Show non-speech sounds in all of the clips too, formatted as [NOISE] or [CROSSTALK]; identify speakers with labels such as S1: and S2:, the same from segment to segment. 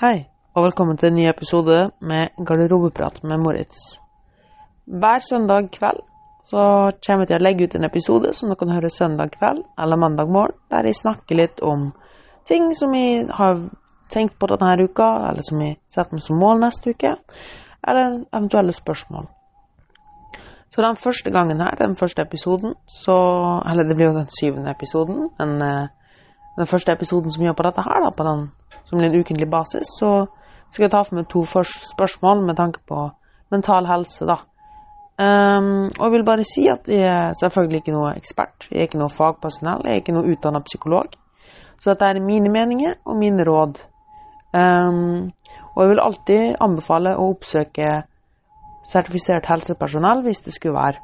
S1: Hei, og velkommen til en ny episode med Garderobeprat med Moritz. Hver søndag kveld så kommer jeg til å legge ut en episode som dere kan høre søndag kveld eller mandag morgen, der jeg snakker litt om ting som jeg har tenkt på denne uka, eller som jeg setter meg som mål neste uke, eller eventuelle spørsmål. Så den første gangen her, den første episoden, så Eller det blir jo den syvende episoden, men eh, den første episoden som gjør på dette her, da, på den som blir en ukentlig basis, så skal jeg ta for meg to spørsmål med tanke på mental helse, da. Um, og jeg vil bare si at jeg er selvfølgelig ikke noe ekspert, jeg er ikke noe fagpersonell, jeg er ikke noe utdannet psykolog. Så dette er mine meninger og mine råd. Um, og jeg vil alltid anbefale å oppsøke sertifisert helsepersonell hvis det skulle være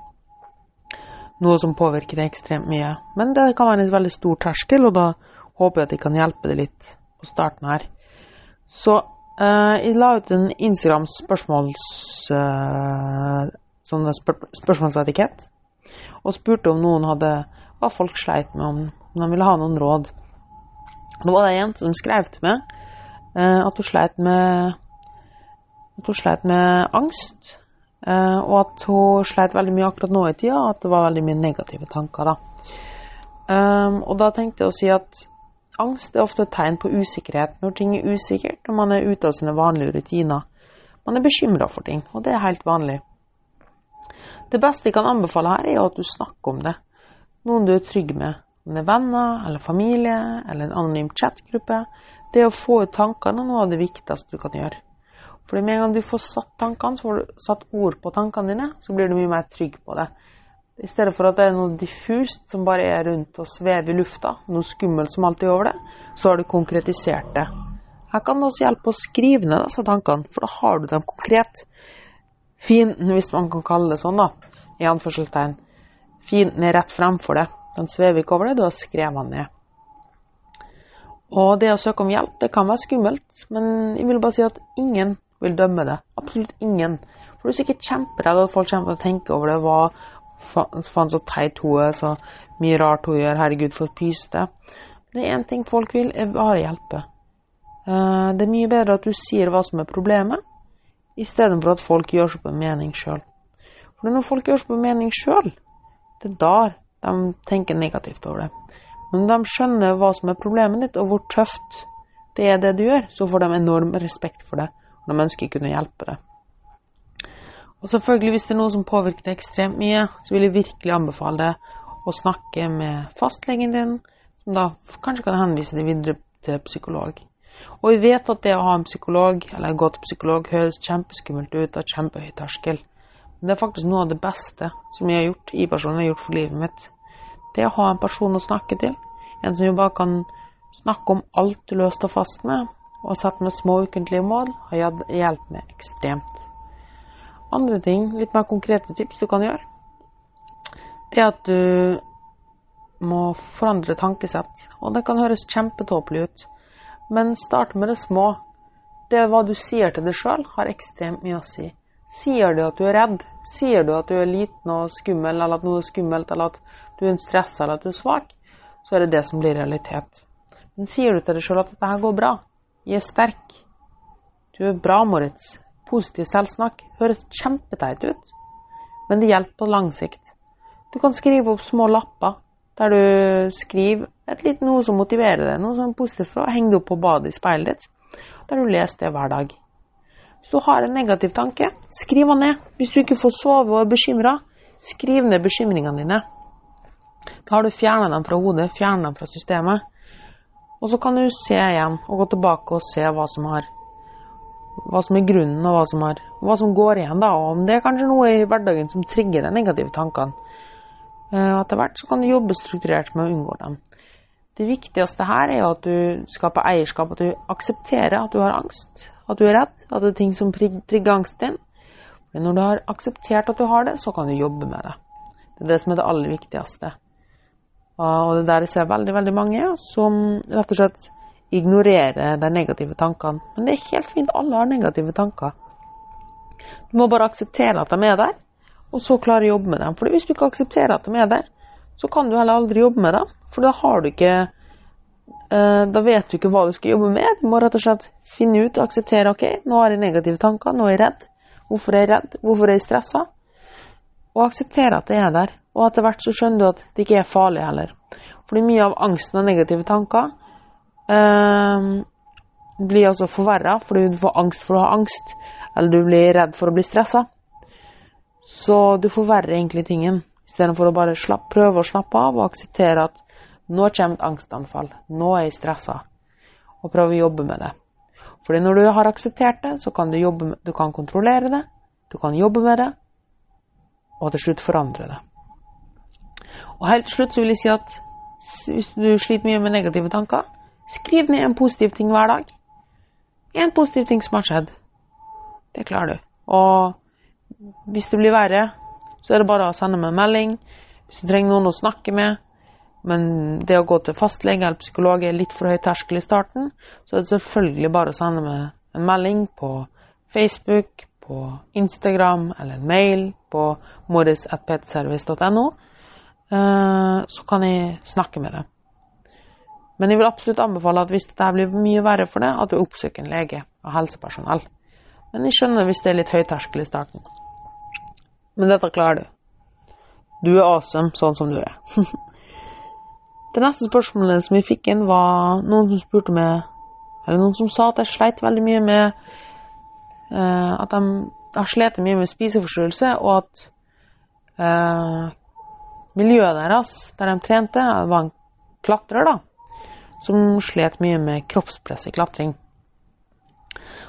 S1: noe som påvirker deg ekstremt mye. Men det kan være en veldig stor terskel, og da håper jeg at jeg kan hjelpe deg litt på starten her. Så uh, jeg la ut en Instagram spørsmåls... Uh, sånn spør spørsmålsetikett, og spurte om noen hadde hva folk sleit med, om, de ville ha noen råd. Da var det ei jente som skrev til meg uh, at hun sleit med at hun sleit med angst, og at hun sleit veldig mye akkurat nå i tida, at det var veldig mye negative tanker, da. Um, og da tenkte jeg å si at Angst er ofte et tegn på usikkerhet når ting er usikkert og man er ute av sine vanlige rutiner. Man er bekymra for ting, og det er helt vanlig. Det beste jeg kan anbefale her, er at du snakker om det. Noen du er trygg med. Om det er venner eller familie eller en anonym chatgruppe. Det å få ut tankene er noe av det viktigste du kan gjøre. For med en gang du får satt tankene, så får du satt ord på tankene dine, så blir du mye mer trygg på det. I stedet for at det er noe diffust som bare er rundt og svever i lufta, noe skummelt som alltid er over det, så har du konkretisert det. Her kan det også hjelpe å skrive ned disse tankene, for da har du dem konkret. Fienden, hvis man kan kalle det sånn, da, i anførselstegn. Fienden er rett fremfor det. Den svever ikke over det, du har skrevet den ned. Og det å søke om hjelp, det kan være skummelt, men jeg vil bare si at ingen vil dømme det. Absolutt ingen. For du er sikkert kjemperedd at folk kommer til å tenke over det, hva Faen, så teit hun er, så mye rart hun gjør. Herregud, for pyste. Det er én ting folk vil, er bare hjelpe. Uh, det er mye bedre at du sier hva som er problemet, istedenfor at folk gjør seg på mening sjøl. For når folk gjør seg på mening sjøl, det er da de tenker negativt over det. Men når de skjønner hva som er problemet ditt, og hvor tøft det er det du gjør, så får de enorm respekt for det, og de ønsker å kunne hjelpe deg. Og selvfølgelig, hvis det er noe som påvirker deg ekstremt mye, så vil jeg virkelig anbefale deg å snakke med fastlegen din, som da kanskje kan henvise deg videre til psykolog. Og vi vet at det å ha en psykolog, eller gå til psykolog, høres kjempeskummelt ut, av kjempehøy terskel. Men det er faktisk noe av det beste som jeg har gjort, i personen har gjort for livet mitt. Det å ha en person å snakke til, en som jo bare kan snakke om alt du løst og fast med, og sette med små ukentlige mål, har hjulpet meg ekstremt. Andre ting, litt mer konkrete tips du kan gjøre, det er at du må forandre tankesett. Og det kan høres kjempetåpelig ut, men start med det små. Det hva du sier til deg sjøl, har ekstremt mye å si. Sier du at du er redd? Sier du at du er liten og skummel, eller at noe er skummelt, eller at du er stressa, eller at du er svak, så er det det som blir realitet. Men sier du til deg sjøl at dette her går bra, jeg er sterk, du er bra, Moritz, Positiv selvsnakk høres kjempeteit ut, men det hjelper på lang sikt. Du kan skrive opp små lapper der du skriver et litt noe som motiverer deg, noe som er positivt for å henge det opp på badet i speilet ditt, der du leser det hver dag. Hvis du har en negativ tanke, skriv den ned. Hvis du ikke får sove og er bekymra, skriv ned bekymringene dine. Da har du fjerna dem fra hodet, fjerna dem fra systemet. Og så kan du se igjen og gå tilbake og se hva som har hva som er grunnen, og hva som, er, hva som går igjen. da, og Om det er kanskje noe i hverdagen som trigger de negative tankene. Uh, etter hvert så kan du jobbe strukturert med å unngå dem. Det viktigste her er at du skaper eierskap, at du aksepterer at du har angst, at du er redd, at det er ting som trigger angsten din. Men når du har akseptert at du har det, så kan du jobbe med det. Det er det som er det aller viktigste. Og det er der jeg ser veldig, veldig mange som rett og slett ignorere de negative tankene. Men det er helt fint, alle har negative tanker. Du må bare akseptere at de er der, og så klare å jobbe med dem. For hvis du ikke aksepterer at de er der, så kan du heller aldri jobbe med dem. For da har du ikke eh, da vet du ikke hva du skal jobbe med. Du må rett og slett finne ut og akseptere ok, nå har jeg negative tanker, nå er jeg redd. Hvorfor er jeg redd? Hvorfor er jeg stressa? Og akseptere at det er der. Og etter hvert så skjønner du at det ikke er farlig heller. Fordi mye av angsten og negative tanker blir altså forverra fordi du får angst for å ha angst, eller du blir redd for å bli stressa. Så du forverrer egentlig tingen, istedenfor å bare slapp, prøve å slappe av og akseptere at nå kommer et angstanfall, nå er jeg stressa, og prøve å jobbe med det. Fordi når du har akseptert det, så kan du jobbe du kan kontrollere det, du kan jobbe med det, og til slutt forandre det. Og helt til slutt så vil jeg si at hvis du sliter mye med negative tanker, skriv ned en positiv ting hver dag. En positiv ting som har skjedd. Det klarer du. Og hvis det blir verre, så er det bare å sende meg en melding. Hvis du trenger noen å snakke med. Men det å gå til fastlege eller psykolog er litt for høy terskel i starten, så er det selvfølgelig bare å sende meg en melding på Facebook, på Instagram eller en mail på morris.petservice.no. Eh, så kan jeg snakke med deg. Men jeg vil absolutt anbefale at hvis dette blir mye verre for deg, at du oppsøker en lege og helsepersonell. Men jeg skjønner hvis det er litt høyterskel i starten. Men dette klarer du. Du er awesome sånn som du er. [LAUGHS] det neste spørsmålet som vi fikk inn, var noen som spurte meg Eller noen som sa at jeg sleit veldig mye med uh, At de har slitt mye med spiseforstyrrelse, og at uh, miljøet deres, der de trente, var en klatrer, da, som slet mye med kroppspress i klatring.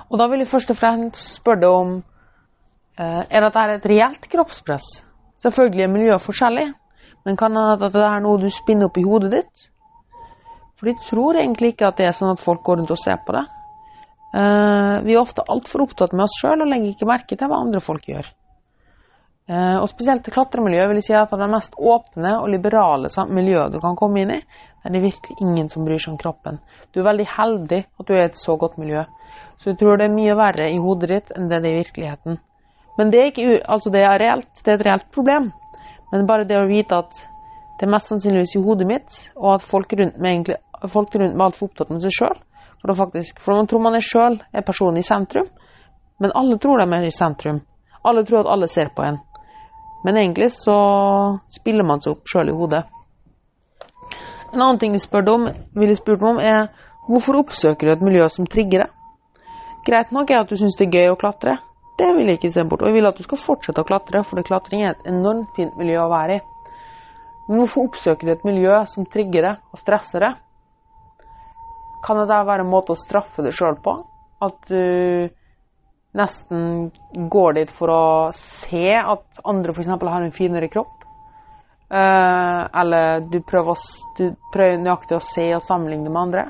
S1: Og da vil jeg først og fremst spørre deg om eh, er dette et reelt kroppspress. Selvfølgelig er miljøet forskjellig, men kan det er noe du spinner opp i hodet ditt? For de tror egentlig ikke at det er sånn at folk går rundt og ser på det. Eh, vi er ofte altfor opptatt med oss sjøl og legger ikke merke til hva andre folk gjør. Eh, og spesielt i klatremiljøet vil jeg si at det er det mest åpne og liberale miljøet du kan komme inn i. Der det er virkelig ingen som bryr seg om kroppen. Du er veldig heldig at du er i et så godt miljø. Så du tror det er mye verre i hodet ditt enn det det er i virkeligheten. Men det er, ikke, altså det er, reelt, det er et reelt problem. Men bare det å vite at det er mest sannsynligvis i hodet mitt, og at folk rundt meg egentlig, folk rundt meg er altfor opptatt med seg sjøl. For, for man tror man er sjøl er personen i sentrum, men alle tror de er i sentrum. Alle tror at alle ser på en. Men egentlig så spiller man seg opp sjøl i hodet. En annen ting spurte om, ville spurt om, er hvorfor oppsøker du et miljø som trigger deg? Greit nok er at du syns det er gøy å klatre. Det vil jeg ikke se bort. Og jeg vil at du skal fortsette å klatre, for klatring er et enormt fint miljø å være i. Men hvorfor oppsøker du et miljø som trigger deg og stresser deg? Kan det være en måte å straffe deg sjøl på? At du nesten går dit for å se at andre f.eks. har en finere kropp. Uh, eller du prøver, du prøver, nøyaktig å se og sammenligne med andre.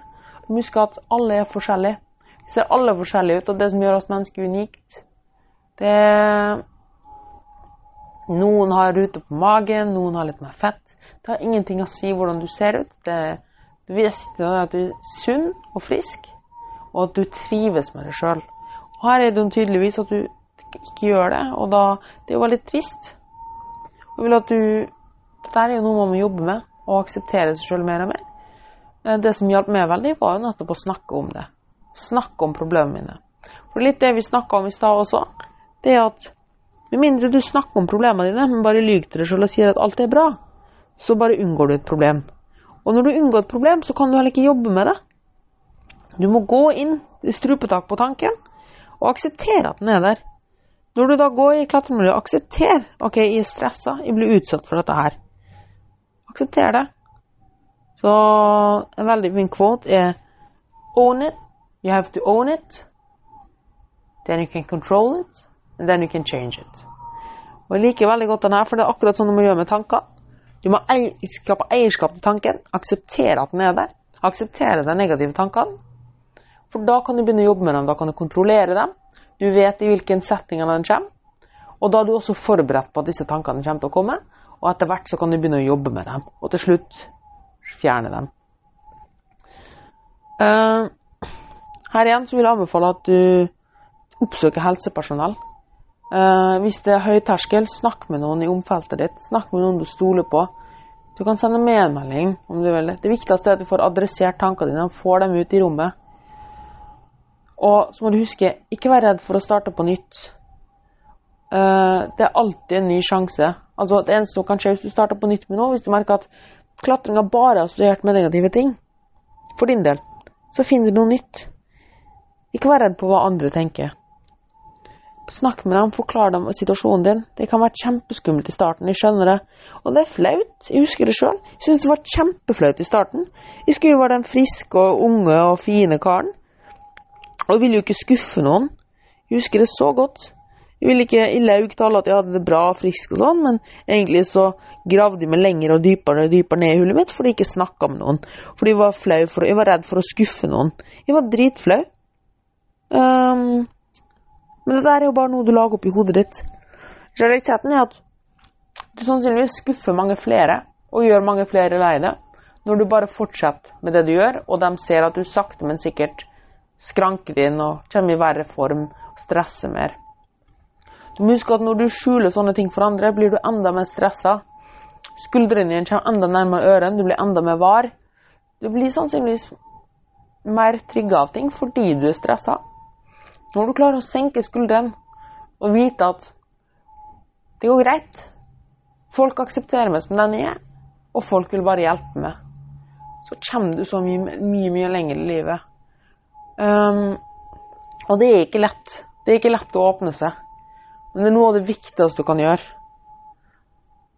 S1: Husk at alle er forskjellige. Vi ser alle forskjellige ut, og det som gjør oss mennesker unikt, det er Noen har ruter på magen, noen har litt mer fett. Det har ingenting å si hvordan du ser ut. Det, det viktige er at du er sunn og frisk, og at du trives med deg sjøl. Her er det tydeligvis at du ikke gjør det, og da Det er jo veldig trist. Jeg vil at du Dette er jo noe man må jobbe med, og akseptere seg sjøl mer og mer. Eh, det som hjalp meg veldig, var jo nettopp å snakke om det. Snakke om problemene mine. For litt det vi snakka om i stad også, det er at med mindre du snakker om problemene dine, men bare lyver til deg sjøl og sier at alt er bra, så bare unngår du et problem. Og når du unngår et problem, så kan du heller ikke jobbe med det. Du må gå inn i strupetak på tanken og akseptere at den er der. Når du da går i klatremiljøet, aksepter ok, jeg er stressa, jeg blir utsatt for dette her. Aksepter det. Så en veldig fin quote er Own it. You have to own it. Then you can control it. And then you can change it. Og Jeg liker veldig godt den her, for det er akkurat sånn du må gjøre med tanker. Du må skape eierskap til tanken, akseptere at den er der. Akseptere de negative tankene. For da kan du begynne å jobbe med dem, da kan du kontrollere dem. Du vet i hvilken setting den kommer. Og da er du også forberedt på at disse tankene kommer til å komme. Og etter hvert så kan du begynne å jobbe med dem, og til slutt fjerne dem. Uh, her igjen så vil jeg anbefale at du oppsøker helsepersonell. Uh, hvis det er høy terskel, snakk med noen i omfeltet ditt. Snakk med noen du stoler på. Du kan sende medmelding om du vil. Det viktigste er at du får adressert tankene dine får dem ut i rommet. Og så må du huske, ikke vær redd for å starte på nytt. Uh, det er alltid en ny sjanse. Altså, det eneste som kan skje hvis du starter på nytt med noe, hvis du merker at klatringa bare er assosiert med negative ting, for din del, så finn du noe nytt. Ikke vær redd på hva andre tenker. Snakk med dem, forklar dem situasjonen din. Det kan være kjempeskummelt i starten, jeg skjønner det. Og det er flaut, jeg husker det sjøl. Jeg syntes det var kjempeflaut i starten. Jeg skulle jo være den friske og unge og fine karen. Og jeg ville jo ikke skuffe noen. Jeg husker det så godt. Jeg ville ikke i laug tale at jeg hadde det bra og frisk og sånn, men egentlig så gravde jeg meg lenger og dypere og dypere ned i hullet mitt fordi jeg ikke snakka med noen. Fordi jeg var flau, for, jeg var redd for å skuffe noen. Jeg var dritflau. Um, men det der er jo bare noe du lager opp i hodet ditt. Realiteten er at du sannsynligvis skuffer mange flere og gjør mange flere lei deg når du bare fortsetter med det du gjør, og de ser at du sakte, men sikkert skranker inn og kommer i verre form og stresser mer. Huske at når du skjuler sånne ting for andre, blir du enda mer stressa. Skuldrene dine kommer enda nærmere ørene, du blir enda mer var. Du blir sannsynligvis mer trygga av ting fordi du er stressa. Når du klarer å senke skuldrene og vite at det går greit Folk aksepterer meg som den jeg er, og folk vil bare hjelpe meg. Så kommer du så mye, mye, mye lenger i livet. Um, og det er ikke lett. Det er ikke lett å åpne seg. Men det er noe av det viktigste du kan gjøre.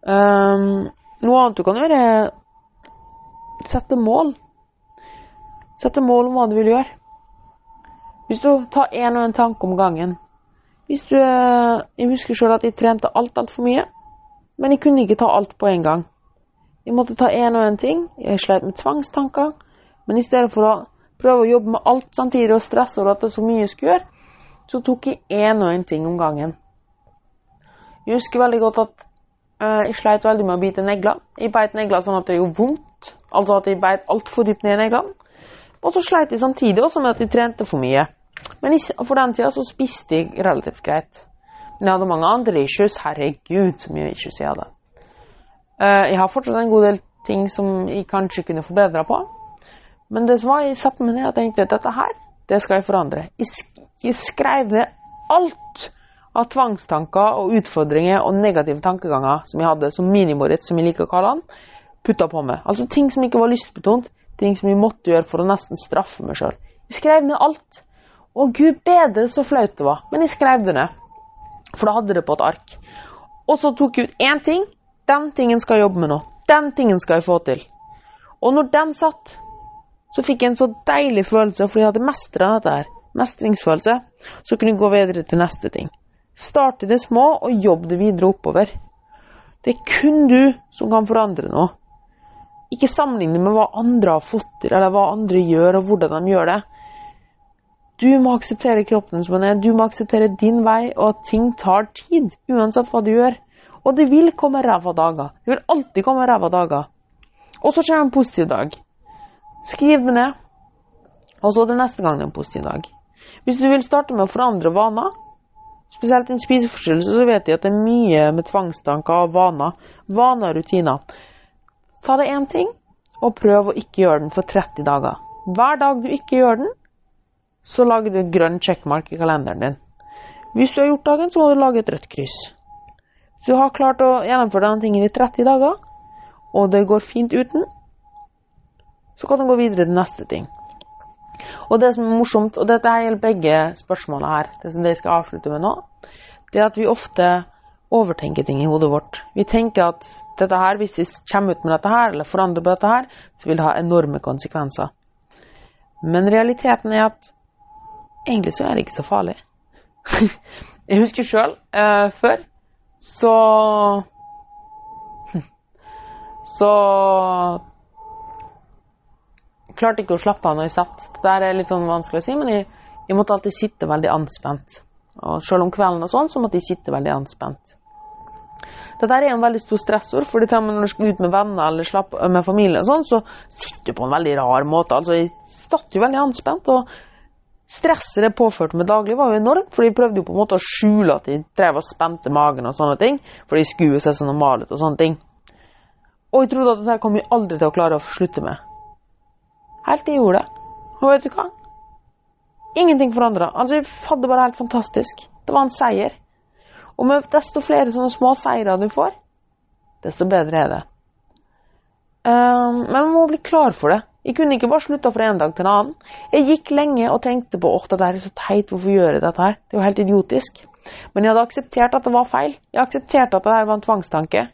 S1: Um, noe annet du kan gjøre, er sette mål. Sette mål om hva du vil gjøre. Hvis du tar én og en tanke om gangen Hvis du Jeg husker sjøl at jeg trente alt altfor mye, men jeg kunne ikke ta alt på en gang. Jeg måtte ta én og en ting. Jeg slet med tvangstanker. Men i stedet for å prøve å jobbe med alt samtidig og stresse over at det er så mye jeg skulle gjøre, så tok jeg én og en ting om gangen. Jeg husker veldig godt at uh, jeg sleit veldig med å bite negler. Jeg beit negler sånn at det gjorde vondt. Altså at jeg beit altfor dypt ned i neglene. Og så sleit jeg samtidig også med at jeg trente for mye. Men for den tida så spiste jeg relativt greit. Men jeg hadde mange andre issues. Herregud, så mye issues jeg hadde. Uh, jeg har fortsatt en god del ting som jeg kanskje kunne forbedra på. Men det som var, jeg satte meg ned og tenkte at dette her, det skal jeg forandre. Jeg, sk jeg skrev ned alt av tvangstanker og utfordringer og negative tankeganger som jeg hadde som minimorit, som jeg liker å kalle han, putta på meg. Altså ting som ikke var lystbetont, ting som jeg måtte gjøre for å nesten straffe meg sjøl. Jeg skrev ned alt. Å gud bedre så flaut det var, men jeg skrev det ned. For da hadde det på et ark. Og så tok jeg ut én ting. Den tingen skal jeg jobbe med nå. Den tingen skal jeg få til. Og når den satt, så fikk jeg en så deilig følelse, fordi jeg hadde mestra dette her. Mestringsfølelse. Så kunne jeg gå videre til neste ting. Start i det små og jobb det videre oppover. Det er kun du som kan forandre noe. Ikke sammenligne med hva andre har fått til, eller hva andre gjør, og hvordan de gjør det. Du må akseptere kroppen som den er, du må akseptere din vei, og at ting tar tid, uansett hva du gjør. Og det vil komme ræva dager. Det vil alltid komme ræva dager. Og så kommer en positiv dag. Skriv det ned. Og så er det neste gang en positiv dag. Hvis du vil starte med å forandre vaner, Spesielt en spiseforstyrrelse, så vet de at det er mye med tvangstanker og vaner. Vaner og rutiner. Ta deg én ting, og prøv å ikke gjøre den for 30 dager. Hver dag du ikke gjør den, så lager du et grønn checkmark i kalenderen din. Hvis du har gjort dagen, så må du lage et rødt kryss. Hvis du har klart å gjennomføre denne tingen i 30 dager, og det går fint uten, så kan du gå videre til neste ting. Og det som er morsomt, og dette gjelder begge spørsmålene her, det som jeg skal avslutte med nå, det er at vi ofte overtenker ting i hodet vårt. Vi tenker at dette her, hvis vi kommer ut med dette her, eller forandrer på dette her, så vil det ha enorme konsekvenser. Men realiteten er at egentlig så er det ikke så farlig. [LAUGHS] jeg husker sjøl eh, før så [LAUGHS] Så klarte ikke å slappe av når jeg satt. Det er litt sånn vanskelig å si, men jeg, jeg måtte alltid sitte veldig anspent. Og selv om kvelden og sånn, så måtte jeg sitte veldig anspent. Dette er en veldig stor stressord, for når du skal ut med venner eller slappe, med familie, og sånn, så sitter du på en veldig rar måte. Altså, Jeg satt jo veldig anspent, og stresset det påførte meg daglig, var jo enormt. For jeg prøvde jo på en måte å skjule at jeg drev og spente magen og sånne ting, for de skulle se så normale ut og sånne ting. Og jeg trodde at dette kom jeg aldri til å klare å slutte med. Helt jeg gjorde det. Og vet du hva? Ingenting forandra. Altså, jeg hadde bare helt fantastisk. Det var en seier. Og med desto flere sånne små seire du får, desto bedre er det. Um, men man må bli klar for det. Jeg kunne ikke bare slutta fra en dag til en annen. Jeg gikk lenge og tenkte på at dette er så teit, hvorfor gjør jeg dette her? Det er jo helt idiotisk. Men jeg hadde akseptert at det var feil. Jeg aksepterte at det her var en tvangstanke.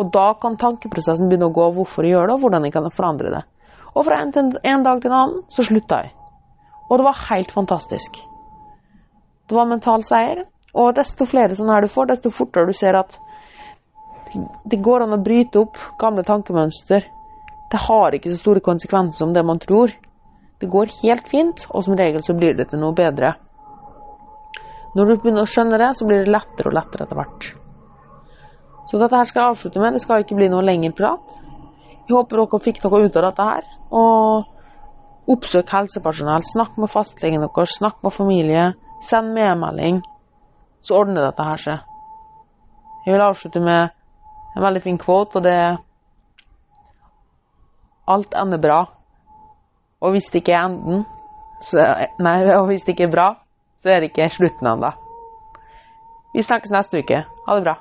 S1: Og da kan tankeprosessen begynne å gå hvorfor jeg gjør det, og hvordan jeg kan forandre det. Og fra en, en dag til en annen så slutta jeg. Og det var helt fantastisk. Det var mental seier. Og desto flere sånne her du får, desto fortere du ser at det går an å bryte opp gamle tankemønster. Det har ikke så store konsekvenser som det man tror. Det går helt fint, og som regel så blir det til noe bedre. Når du begynner å skjønne det, så blir det lettere og lettere etter hvert. Så dette her skal jeg avslutte med. Det skal ikke bli noe lengre prat. Jeg håper dere fikk noe ut av dette her. Og oppsøk helsepersonell. Snakk med fastlegen deres, snakk med familie. Send medmelding. Så ordner dette her seg. Jeg vil avslutte med en veldig fin quote, og det er Alt ender bra. Og hvis det ikke er enden, så Nei, og hvis det ikke er bra, så er det ikke slutten ennå. Vi snakkes neste uke. Ha det bra.